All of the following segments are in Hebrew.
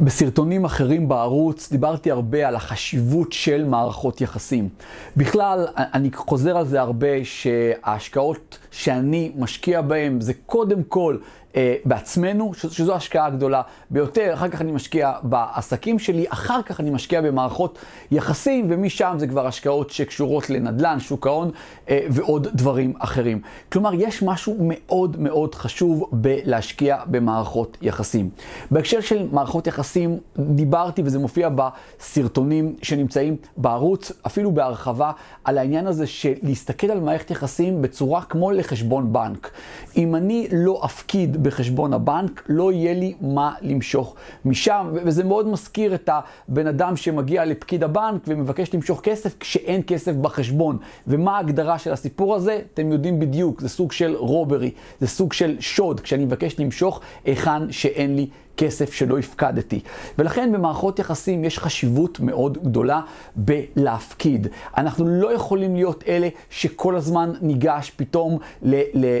בסרטונים אחרים בערוץ דיברתי הרבה על החשיבות של מערכות יחסים. בכלל, אני חוזר על זה הרבה, שההשקעות שאני משקיע בהן זה קודם כל אה, בעצמנו, שזו השקעה הגדולה ביותר, אחר כך אני משקיע בעסקים שלי, אחר כך אני משקיע במערכות יחסים, ומשם זה כבר השקעות שקשורות לנדל"ן, שוק ההון אה, ועוד דברים אחרים. כלומר, יש משהו מאוד מאוד חשוב בלהשקיע במערכות יחסים. בהקשר של מערכות יחסים, דיברתי, וזה מופיע בסרטונים שנמצאים בערוץ, אפילו בהרחבה, על העניין הזה של להסתכל על מערכת יחסים בצורה כמו לחשבון בנק. אם אני לא אפקיד בחשבון הבנק, לא יהיה לי מה למשוך משם, וזה מאוד מזכיר את הבן אדם שמגיע לפקיד הבנק ומבקש למשוך כסף כשאין כסף בחשבון. ומה ההגדרה של הסיפור הזה? אתם יודעים בדיוק, זה סוג של רוברי, זה סוג של שוד, כשאני מבקש למשוך היכן שאין לי כסף שלא הפקדתי. ולכן במערכות יחסים יש חשיבות מאוד גדולה בלהפקיד. אנחנו לא יכולים להיות אלה שכל הזמן ניגש פתאום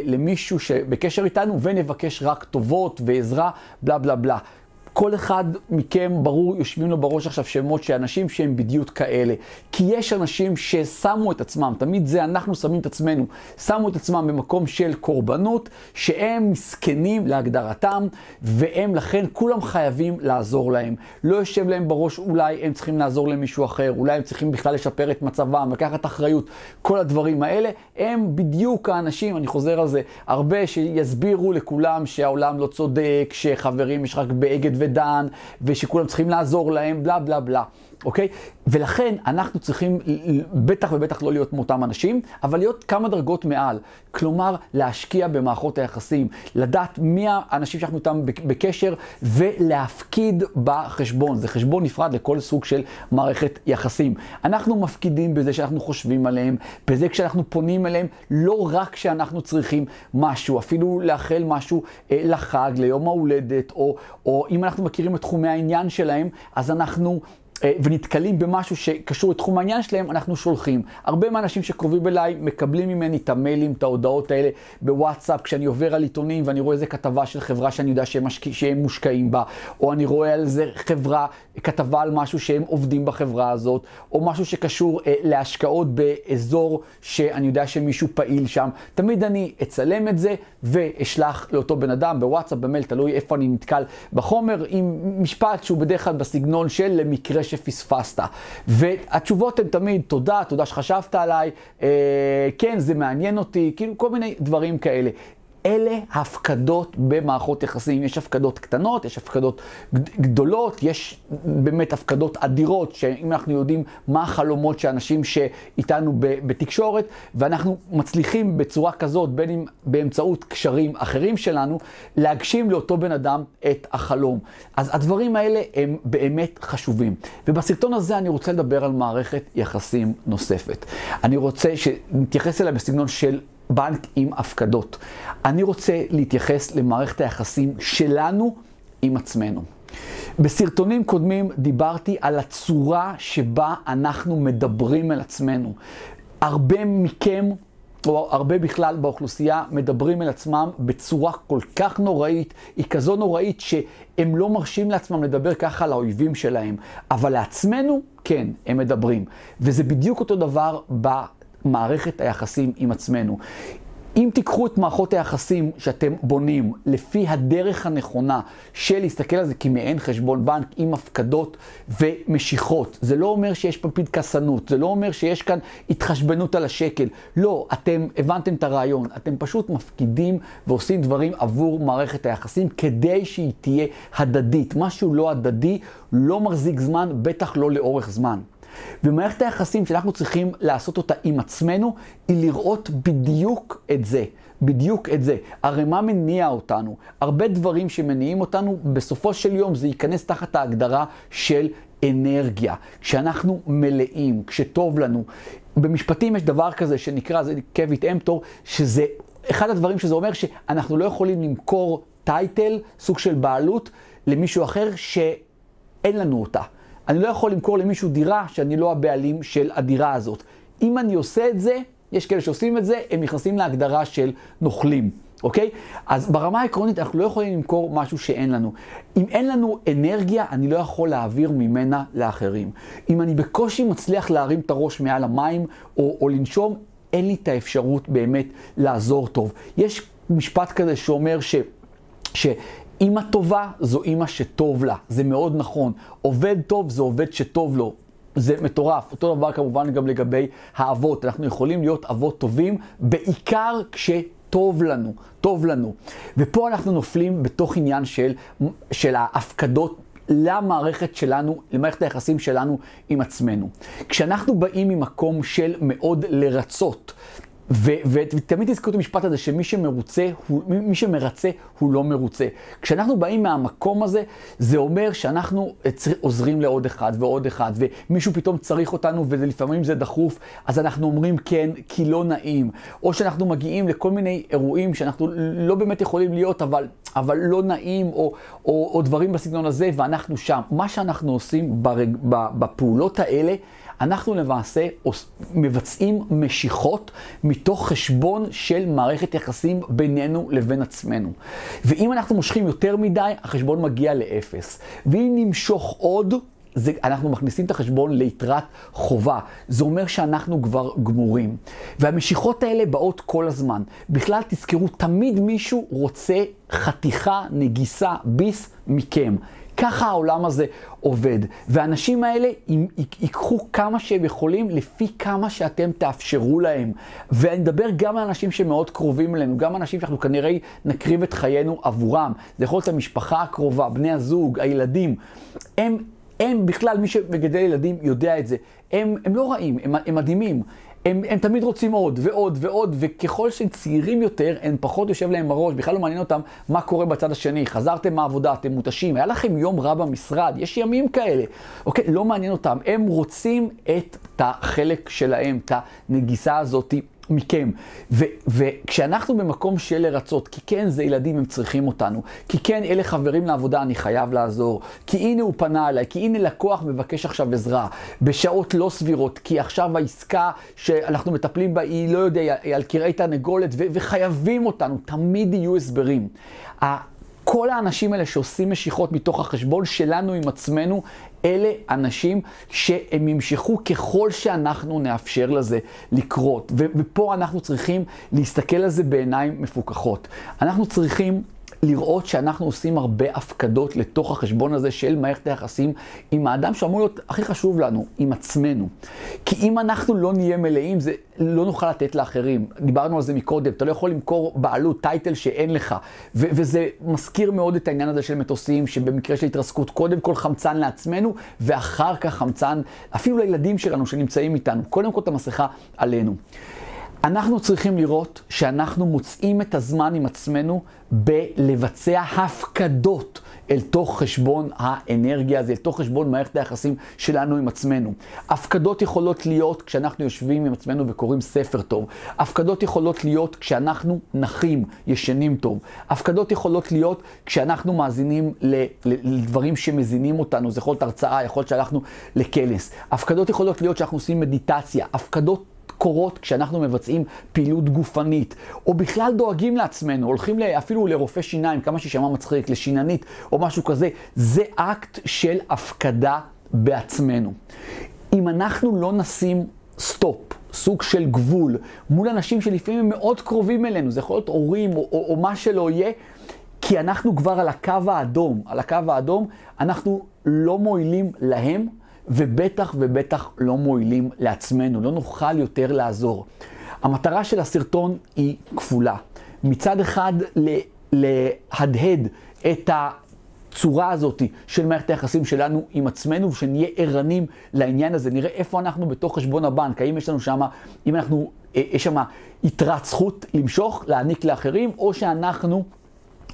למישהו שבקשר איתנו ונבקש רק טובות ועזרה, בלה בלה בלה. כל אחד מכם, ברור, יושבים לו בראש עכשיו שמות של אנשים שהם בדיוק כאלה. כי יש אנשים ששמו את עצמם, תמיד זה אנחנו שמים את עצמנו, שמו את עצמם במקום של קורבנות, שהם מסכנים להגדרתם, והם לכן כולם חייבים לעזור להם. לא יושב להם בראש אולי הם צריכים לעזור למישהו אחר, אולי הם צריכים בכלל לשפר את מצבם, לקחת אחריות, כל הדברים האלה, הם בדיוק האנשים, אני חוזר על זה, הרבה שיסבירו לכולם שהעולם לא צודק, שחברים יש רק באגד ו... ודן, ושכולם צריכים לעזור להם, בלה בלה בלה. אוקיי? ולכן אנחנו צריכים בטח ובטח לא להיות מאותם אנשים, אבל להיות כמה דרגות מעל. כלומר, להשקיע במערכות היחסים, לדעת מי האנשים שאנחנו איתם בקשר ולהפקיד בחשבון. זה חשבון נפרד לכל סוג של מערכת יחסים. אנחנו מפקידים בזה שאנחנו חושבים עליהם, בזה כשאנחנו פונים אליהם, לא רק כשאנחנו צריכים משהו, אפילו לאחל משהו אה, לחג, ליום ההולדת, או, או אם אנחנו מכירים את תחומי העניין שלהם, אז אנחנו... אה, ונתקלים במשהו שקשור לתחום העניין שלהם, אנחנו שולחים. הרבה מהאנשים שקרובים אליי מקבלים ממני את המיילים, את ההודעות האלה בוואטסאפ, כשאני עובר על עיתונים ואני רואה איזה כתבה של חברה שאני יודע שהם, משק... שהם מושקעים בה, או אני רואה על זה חברה, כתבה על משהו שהם עובדים בחברה הזאת, או משהו שקשור אה, להשקעות באזור שאני יודע שמישהו פעיל שם. תמיד אני אצלם את זה ואשלח לאותו בן אדם בוואטסאפ, במייל, תלוי איפה אני נתקל בחומר, עם משפט שהוא בדרך כלל בסגנון של למקרה שפספסת. והתשובות הן תמיד, תודה, תודה שחשבת עליי, אה, כן, זה מעניין אותי, כאילו כל מיני דברים כאלה. אלה הפקדות במערכות יחסים. יש הפקדות קטנות, יש הפקדות גדולות, יש באמת הפקדות אדירות, שאם אנחנו יודעים מה החלומות של אנשים שאיתנו בתקשורת, ואנחנו מצליחים בצורה כזאת, בין אם באמצעות קשרים אחרים שלנו, להגשים לאותו בן אדם את החלום. אז הדברים האלה הם באמת חשובים. ובסרטון הזה אני רוצה לדבר על מערכת יחסים נוספת. אני רוצה שנתייחס אליה בסגנון של בנק עם הפקדות. אני רוצה להתייחס למערכת היחסים שלנו עם עצמנו. בסרטונים קודמים דיברתי על הצורה שבה אנחנו מדברים אל עצמנו. הרבה מכם, או הרבה בכלל באוכלוסייה, מדברים אל עצמם בצורה כל כך נוראית, היא כזו נוראית שהם לא מרשים לעצמם לדבר ככה על האויבים שלהם, אבל לעצמנו, כן, הם מדברים. וזה בדיוק אותו דבר ב... מערכת היחסים עם עצמנו. אם תיקחו את מערכות היחסים שאתם בונים לפי הדרך הנכונה של להסתכל על זה כמעין חשבון בנק עם הפקדות ומשיכות, זה לא אומר שיש פה פנקסנות, זה לא אומר שיש כאן התחשבנות על השקל. לא, אתם הבנתם את הרעיון, אתם פשוט מפקידים ועושים דברים עבור מערכת היחסים כדי שהיא תהיה הדדית. משהו לא הדדי לא מחזיק זמן, בטח לא לאורך זמן. ומערכת היחסים שאנחנו צריכים לעשות אותה עם עצמנו, היא לראות בדיוק את זה. בדיוק את זה. הרי מה מניע אותנו? הרבה דברים שמניעים אותנו, בסופו של יום זה ייכנס תחת ההגדרה של אנרגיה. כשאנחנו מלאים, כשטוב לנו. במשפטים יש דבר כזה שנקרא, זה קוויט אמפטור, שזה אחד הדברים שזה אומר שאנחנו לא יכולים למכור טייטל, סוג של בעלות, למישהו אחר שאין לנו אותה. אני לא יכול למכור למישהו דירה שאני לא הבעלים של הדירה הזאת. אם אני עושה את זה, יש כאלה שעושים את זה, הם נכנסים להגדרה של נוכלים. אוקיי? אז ברמה העקרונית אנחנו לא יכולים למכור משהו שאין לנו. אם אין לנו אנרגיה, אני לא יכול להעביר ממנה לאחרים. אם אני בקושי מצליח להרים את הראש מעל המים או, או לנשום, אין לי את האפשרות באמת לעזור טוב. יש משפט כזה שאומר ש... ש אימא טובה זו אימא שטוב לה, זה מאוד נכון. עובד טוב זה עובד שטוב לו. זה מטורף. אותו דבר כמובן גם לגבי האבות. אנחנו יכולים להיות אבות טובים, בעיקר כשטוב לנו, טוב לנו. ופה אנחנו נופלים בתוך עניין של, של ההפקדות למערכת שלנו, למערכת היחסים שלנו עם עצמנו. כשאנחנו באים ממקום של מאוד לרצות, ותמיד תזכרו את המשפט הזה שמי שמרוצה, הוא, מי שמרצה הוא לא מרוצה. כשאנחנו באים מהמקום הזה, זה אומר שאנחנו עוזרים לעוד אחד ועוד אחד, ומישהו פתאום צריך אותנו ולפעמים זה דחוף, אז אנחנו אומרים כן, כי לא נעים. או שאנחנו מגיעים לכל מיני אירועים שאנחנו לא באמת יכולים להיות, אבל, אבל לא נעים, או, או, או דברים בסגנון הזה, ואנחנו שם. מה שאנחנו עושים ברג, בפעולות האלה, אנחנו למעשה מבצעים משיכות מתוך חשבון של מערכת יחסים בינינו לבין עצמנו. ואם אנחנו מושכים יותר מדי, החשבון מגיע לאפס. ואם נמשוך עוד, זה, אנחנו מכניסים את החשבון ליתרת חובה. זה אומר שאנחנו כבר גמורים. והמשיכות האלה באות כל הזמן. בכלל, תזכרו, תמיד מישהו רוצה חתיכה, נגיסה, ביס מכם. ככה העולם הזה עובד. והאנשים האלה ייקחו כמה שהם יכולים לפי כמה שאתם תאפשרו להם. ואני מדבר גם על אנשים שמאוד קרובים אלינו, גם אנשים שאנחנו כנראה נקריב את חיינו עבורם. זה יכול להיות המשפחה הקרובה, בני הזוג, הילדים. הם... הם בכלל, מי שמגדל ילדים יודע את זה. הם, הם לא רעים, הם, הם מדהימים. הם, הם תמיד רוצים עוד ועוד ועוד, וככל שהם צעירים יותר, הם פחות יושב להם בראש, בכלל לא מעניין אותם מה קורה בצד השני. חזרתם מהעבודה, אתם מותשים, היה לכם יום רע במשרד, יש ימים כאלה. אוקיי, לא מעניין אותם. הם רוצים את החלק שלהם, את הנגיסה הזאתי. מכם. ו- וכשאנחנו במקום של לרצות, כי כן זה ילדים, הם צריכים אותנו, כי כן אלה חברים לעבודה, אני חייב לעזור, כי הנה הוא פנה אליי, כי הנה לקוח מבקש עכשיו עזרה, בשעות לא סבירות, כי עכשיו העסקה שאנחנו מטפלים בה היא, לא יודע, היא על קרעי תרנגולת, וחייבים אותנו, תמיד יהיו הסברים. כל האנשים האלה שעושים משיכות מתוך החשבון שלנו עם עצמנו, אלה אנשים שהם ימשכו ככל שאנחנו נאפשר לזה לקרות. ופה אנחנו צריכים להסתכל על זה בעיניים מפוקחות. אנחנו צריכים לראות שאנחנו עושים הרבה הפקדות לתוך החשבון הזה של מערכת היחסים עם האדם שאמור להיות הכי חשוב לנו, עם עצמנו. כי אם אנחנו לא נהיה מלאים, זה לא נוכל לתת לאחרים. דיברנו על זה מקודם, אתה לא יכול למכור בעלות, טייטל שאין לך. ו- וזה מזכיר מאוד את העניין הזה של מטוסים, שבמקרה של התרסקות, קודם כל חמצן לעצמנו, ואחר כך חמצן אפילו לילדים שלנו שנמצאים איתנו. קודם כל את המסכה עלינו. אנחנו צריכים לראות שאנחנו מוצאים את הזמן עם עצמנו בלבצע הפקדות אל תוך חשבון האנרגיה הזה, אל תוך חשבון מערכת היחסים שלנו עם עצמנו. הפקדות יכולות להיות כשאנחנו יושבים עם עצמנו וקוראים ספר טוב. הפקדות יכולות להיות כשאנחנו נחים, ישנים טוב. הפקדות יכולות להיות כשאנחנו מאזינים לדברים שמזינים אותנו. זה יכול להיות הרצאה, יכול להיות שהלכנו לכנס. הפקדות יכולות להיות שאנחנו עושים מדיטציה. הפקדות קורות כשאנחנו מבצעים פעילות גופנית, או בכלל דואגים לעצמנו, הולכים אפילו לרופא שיניים, כמה שישמע מצחיק, לשיננית או משהו כזה, זה אקט של הפקדה בעצמנו. אם אנחנו לא נשים סטופ, סוג של גבול, מול אנשים שלפעמים הם מאוד קרובים אלינו, זה יכול להיות הורים או, או, או מה שלא יהיה, כי אנחנו כבר על הקו האדום, על הקו האדום, אנחנו לא מועילים להם ובטח ובטח לא מועילים לעצמנו, לא נוכל יותר לעזור. המטרה של הסרטון היא כפולה. מצד אחד, להדהד את הצורה הזאת של מערכת היחסים שלנו עם עצמנו, ושנהיה ערנים לעניין הזה, נראה איפה אנחנו בתוך חשבון הבנק, האם יש לנו שם, אם אנחנו, אה, יש שם יתרת זכות למשוך, להעניק לאחרים, או שאנחנו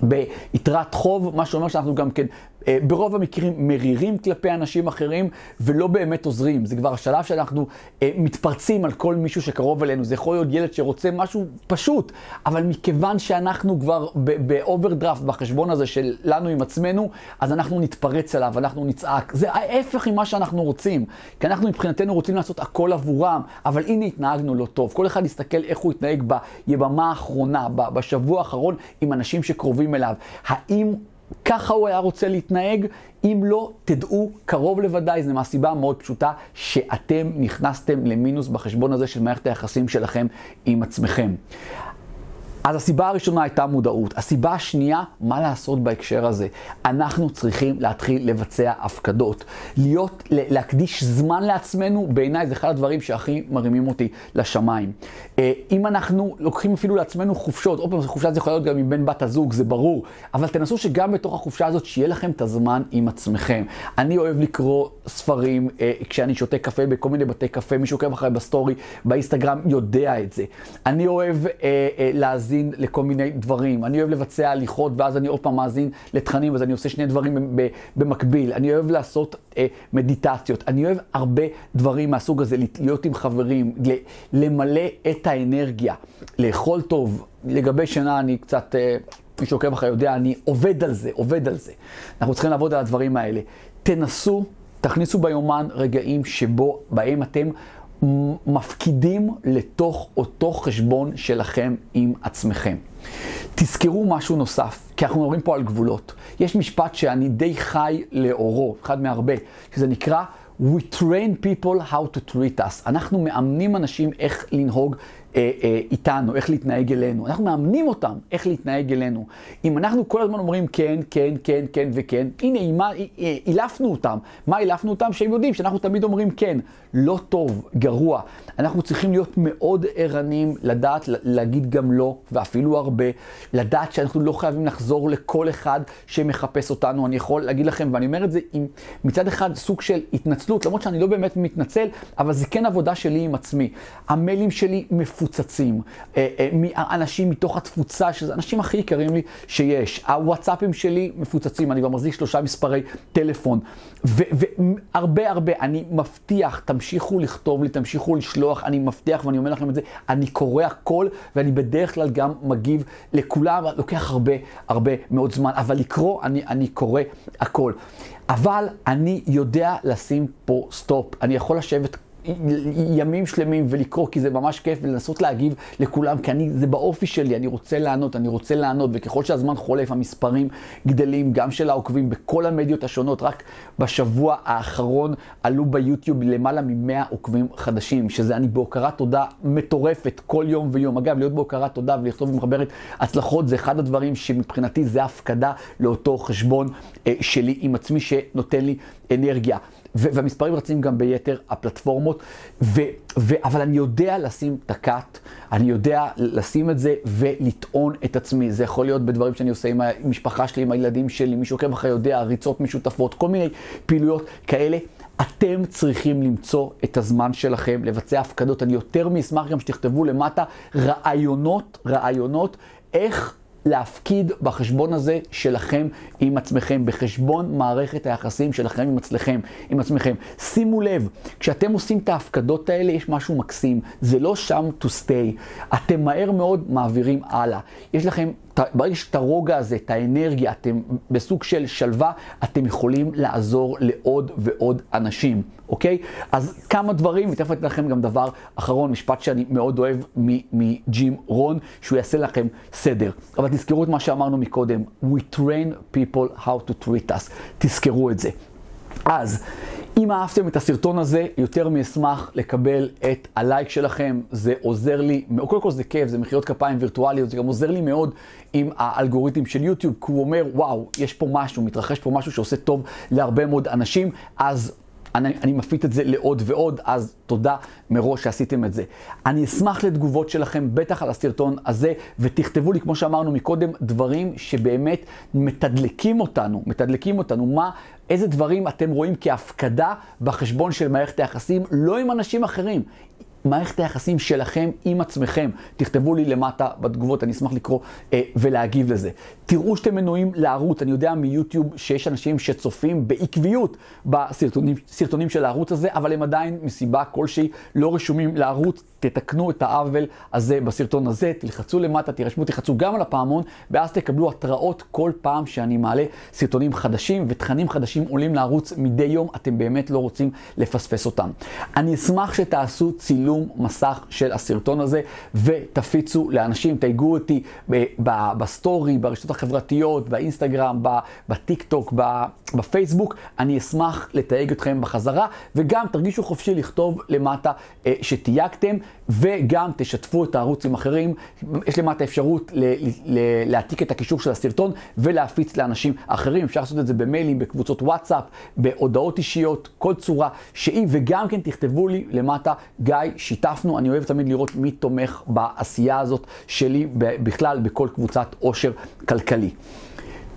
ביתרת חוב, מה שאומר שאנחנו גם כן אה, ברוב המקרים מרירים כלפי אנשים אחרים ולא באמת עוזרים. זה כבר השלב שאנחנו אה, מתפרצים על כל מישהו שקרוב אלינו. זה יכול להיות ילד שרוצה משהו פשוט, אבל מכיוון שאנחנו כבר באוברדרפט בחשבון הזה שלנו עם עצמנו, אז אנחנו נתפרץ עליו, אנחנו נצעק. זה ההפך ממה שאנחנו רוצים. כי אנחנו מבחינתנו רוצים לעשות הכל עבורם, אבל הנה התנהגנו לא טוב. כל אחד יסתכל איך הוא התנהג ביממה האחרונה, בשבוע האחרון, עם אנשים שקרובים אליו. האם ככה הוא היה רוצה להתנהג? אם לא, תדעו קרוב לוודאי, זה מהסיבה המאוד פשוטה, שאתם נכנסתם למינוס בחשבון הזה של מערכת היחסים שלכם עם עצמכם. אז הסיבה הראשונה הייתה מודעות. הסיבה השנייה, מה לעשות בהקשר הזה? אנחנו צריכים להתחיל לבצע הפקדות. להיות, להקדיש זמן לעצמנו, בעיניי זה אחד הדברים שהכי מרימים אותי לשמיים. אה, אם אנחנו לוקחים אפילו לעצמנו חופשות, עוד פעם, חופשה זה יכול להיות גם עם בן בת הזוג, זה ברור, אבל תנסו שגם בתוך החופשה הזאת, שיהיה לכם את הזמן עם עצמכם. אני אוהב לקרוא ספרים אה, כשאני שותה קפה בכל מיני בתי קפה, מי שעוקב אחריי בסטורי, באינסטגרם, יודע את זה. אני אוהב אה, להזין. מאזין לכל מיני דברים. אני אוהב לבצע הליכות, ואז אני עוד פעם מאזין לתכנים, אז אני עושה שני דברים במקביל. אני אוהב לעשות אה, מדיטציות. אני אוהב הרבה דברים מהסוג הזה, להיות עם חברים, למלא את האנרגיה, לאכול טוב. לגבי שינה אני קצת... אה, מי שעוקב אחרי יודע, אני עובד על זה, עובד על זה. אנחנו צריכים לעבוד על הדברים האלה. תנסו, תכניסו ביומן רגעים שבו, בהם אתם מפקידים לתוך אותו חשבון שלכם עם עצמכם. תזכרו משהו נוסף, כי אנחנו מדברים פה על גבולות. יש משפט שאני די חי לאורו, אחד מהרבה, שזה נקרא We train people how to treat us. אנחנו מאמנים אנשים איך לנהוג איתנו, איך להתנהג אלינו. אנחנו מאמנים אותם איך להתנהג אלינו. אם אנחנו כל הזמן אומרים כן, כן, כן, כן וכן, הנה, אילפנו אותם. מה אילפנו אותם? שהם יודעים שאנחנו תמיד אומרים כן. לא טוב, גרוע. אנחנו צריכים להיות מאוד ערניים, לדעת להגיד גם לא, ואפילו הרבה, לדעת שאנחנו לא חייבים לחזור לכל אחד שמחפש אותנו. אני יכול להגיד לכם, ואני אומר את זה עם מצד אחד סוג של התנצלות, למרות שאני לא באמת מתנצל, אבל זה כן עבודה שלי עם עצמי. המיילים שלי מפוצצים, אה, אה, אנשים מתוך התפוצה, שזה האנשים הכי יקרים לי שיש. הוואטסאפים שלי מפוצצים, אני כבר מחזיק שלושה מספרי טלפון. והרבה הרבה, אני מבטיח, תמשיכו לכתוב לי, תמשיכו לשלוח, אני מבטיח ואני אומר לכם את זה, אני קורא הכל ואני בדרך כלל גם מגיב לכולם, לוקח הרבה הרבה מאוד זמן, אבל לקרוא, אני, אני קורא הכל. אבל אני יודע לשים פה סטופ, אני יכול לשבת ימים שלמים ולקרוא, כי זה ממש כיף, ולנסות להגיב לכולם, כי אני, זה באופי שלי, אני רוצה לענות, אני רוצה לענות, וככל שהזמן חולף, המספרים גדלים, גם של העוקבים בכל המדיות השונות. רק בשבוע האחרון עלו ביוטיוב למעלה מ-100 עוקבים חדשים, שזה אני בהוקרת תודה מטורפת כל יום ויום. אגב, להיות בהוקרת תודה ולכתוב במחברת הצלחות, זה אחד הדברים שמבחינתי זה הפקדה לאותו חשבון אה, שלי עם עצמי, שנותן לי אנרגיה. והמספרים רצים גם ביתר הפלטפורמות, ו- ו- אבל אני יודע לשים את הקאט, אני יודע לשים את זה ולטעון את עצמי. זה יכול להיות בדברים שאני עושה עם המשפחה שלי, עם הילדים שלי, מי שעוקב אחרי יודע, ריצות משותפות, כל מיני פעילויות כאלה. אתם צריכים למצוא את הזמן שלכם לבצע הפקדות. אני יותר מאשמח גם שתכתבו למטה רעיונות, רעיונות, איך להפקיד בחשבון הזה שלכם עם עצמכם, בחשבון מערכת היחסים שלכם עם עצמכם, עם עצמכם. שימו לב, כשאתם עושים את ההפקדות האלה, יש משהו מקסים. זה לא שם to stay. אתם מהר מאוד מעבירים הלאה. יש לכם ברגע שאת הרוגע הזה, את האנרגיה, אתם בסוג של שלווה, אתם יכולים לעזור לעוד ועוד אנשים, אוקיי? אז כמה דברים, ותכף אני אתן לכם גם דבר אחרון, משפט שאני מאוד אוהב מג'ים רון, שהוא יעשה לכם סדר. אבל תזכרו את מה שאמרנו מקודם, We train people how to treat us. תזכרו את זה. אז, אם אהבתם את הסרטון הזה, יותר מאשמח לקבל את הלייק שלכם, זה עוזר לי, קודם כל זה כיף, זה מחיאות כפיים וירטואליות, זה גם עוזר לי מאוד עם האלגוריתם של יוטיוב, כי הוא אומר, וואו, יש פה משהו, מתרחש פה משהו שעושה טוב להרבה מאוד אנשים, אז אני, אני מפיץ את זה לעוד ועוד, אז תודה מראש שעשיתם את זה. אני אשמח לתגובות שלכם, בטח על הסרטון הזה, ותכתבו לי, כמו שאמרנו מקודם, דברים שבאמת מתדלקים אותנו, מתדלקים אותנו. מה, איזה דברים אתם רואים כהפקדה בחשבון של מערכת היחסים, לא עם אנשים אחרים. מערכת היחסים שלכם עם עצמכם. תכתבו לי למטה בתגובות, אני אשמח לקרוא אה, ולהגיב לזה. תראו שאתם מנויים לערוץ, אני יודע מיוטיוב שיש אנשים שצופים בעקביות בסרטונים של הערוץ הזה, אבל הם עדיין מסיבה כלשהי לא רשומים לערוץ. תתקנו את העוול הזה בסרטון הזה, תלחצו למטה, תירשמו, תלחצו גם על הפעמון, ואז תקבלו התראות כל פעם שאני מעלה סרטונים חדשים ותכנים חדשים עולים לערוץ מדי יום, אתם באמת לא רוצים לפספס אותם. אני אשמח שתעשו צילום מסך של הסרטון הזה ותפיצו לאנשים, תייגו אותי בסטורי, ברשתות החברתיות, באינסטגרם, בטיק טוק, בפייסבוק, אני אשמח לתייג אתכם בחזרה, וגם תרגישו חופשי לכתוב למטה אה, שתייגתם. וגם תשתפו את הערוץ עם אחרים. יש למטה אפשרות להעתיק את הקישור של הסרטון ולהפיץ לאנשים אחרים. אפשר לעשות את זה במיילים, בקבוצות וואטסאפ, בהודעות אישיות, כל צורה שהיא, וגם כן תכתבו לי למטה, גיא, שיתפנו, אני אוהב תמיד לראות מי תומך בעשייה הזאת שלי בכלל בכל קבוצת עושר כלכלי.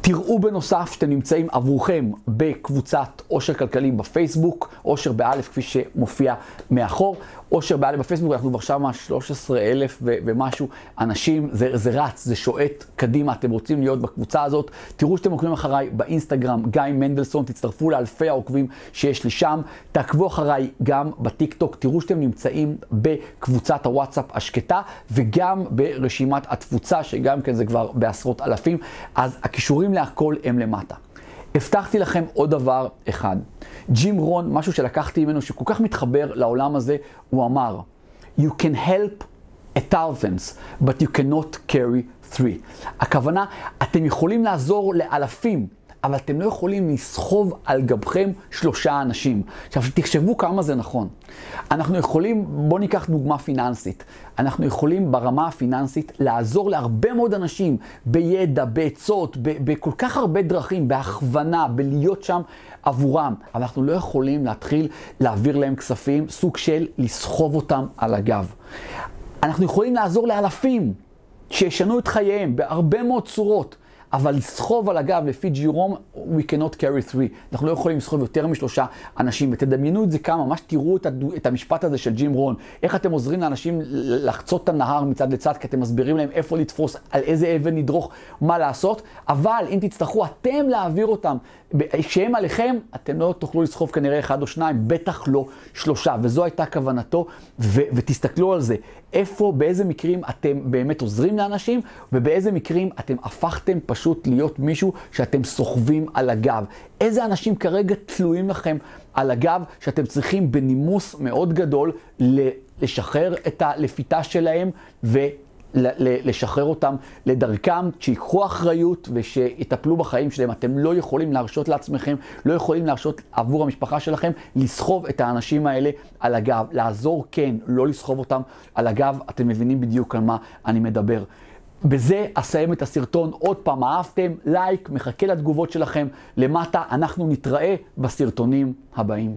תראו בנוסף שאתם נמצאים עבורכם בקבוצת עושר כלכלי בפייסבוק, עושר באלף כפי שמופיע מאחור. עושר באלף בפייסבוק, אנחנו כבר שמה 13 אלף ומשהו אנשים, זה, זה רץ, זה שועט קדימה, אתם רוצים להיות בקבוצה הזאת. תראו שאתם עוקבים אחריי באינסטגרם, גיא מנדלסון, תצטרפו לאלפי העוקבים שיש לי שם. תעקבו אחריי גם בטיק טוק, תראו שאתם נמצאים בקבוצת הוואטסאפ השקטה וגם ברשימת התפוצה, שגם כן זה כבר בעשרות אלפים. אז הכישורים להכל הם למטה. הבטחתי לכם עוד דבר אחד. ג'ים רון, משהו שלקחתי ממנו שכל כך מתחבר לעולם הזה, הוא אמר, You can help a thousands, but you cannot carry three. הכוונה, אתם יכולים לעזור לאלפים, אבל אתם לא יכולים לסחוב על גבכם שלושה אנשים. עכשיו, תחשבו כמה זה נכון. אנחנו יכולים, בואו ניקח דוגמה פיננסית. אנחנו יכולים ברמה הפיננסית לעזור להרבה מאוד אנשים בידע, בעצות, בכל כך הרבה דרכים, בהכוונה, בלהיות שם עבורם. אבל אנחנו לא יכולים להתחיל להעביר להם כספים, סוג של לסחוב אותם על הגב. אנחנו יכולים לעזור לאלפים שישנו את חייהם בהרבה מאוד צורות. אבל לסחוב על הגב לפי ג'ירום, we cannot carry three. אנחנו לא יכולים לסחוב יותר משלושה אנשים. ותדמיינו את זה כמה, ממש תראו את, הדו, את המשפט הזה של ג'ים רון. איך אתם עוזרים לאנשים לחצות את הנהר מצד לצד, כי אתם מסבירים להם איפה לתפוס, על איזה אבן לדרוך, מה לעשות. אבל אם תצטרכו אתם להעביר אותם, כשהם עליכם, אתם לא תוכלו לסחוב כנראה אחד או שניים, בטח לא שלושה. וזו הייתה כוונתו, ו- ותסתכלו על זה. איפה, באיזה מקרים אתם באמת עוזרים לאנשים, ובאיזה מקרים אתם הפכתם פשוט להיות מישהו שאתם סוחבים על הגב. איזה אנשים כרגע תלויים לכם על הגב, שאתם צריכים בנימוס מאוד גדול לשחרר את הלפיתה שלהם, ו... לשחרר אותם לדרכם, שיקחו אחריות ושיטפלו בחיים שלהם. אתם לא יכולים להרשות לעצמכם, לא יכולים להרשות עבור המשפחה שלכם, לסחוב את האנשים האלה על הגב. לעזור כן, לא לסחוב אותם על הגב. אתם מבינים בדיוק על מה אני מדבר. בזה אסיים את הסרטון. עוד פעם, אהבתם? לייק, מחכה לתגובות שלכם למטה. אנחנו נתראה בסרטונים הבאים.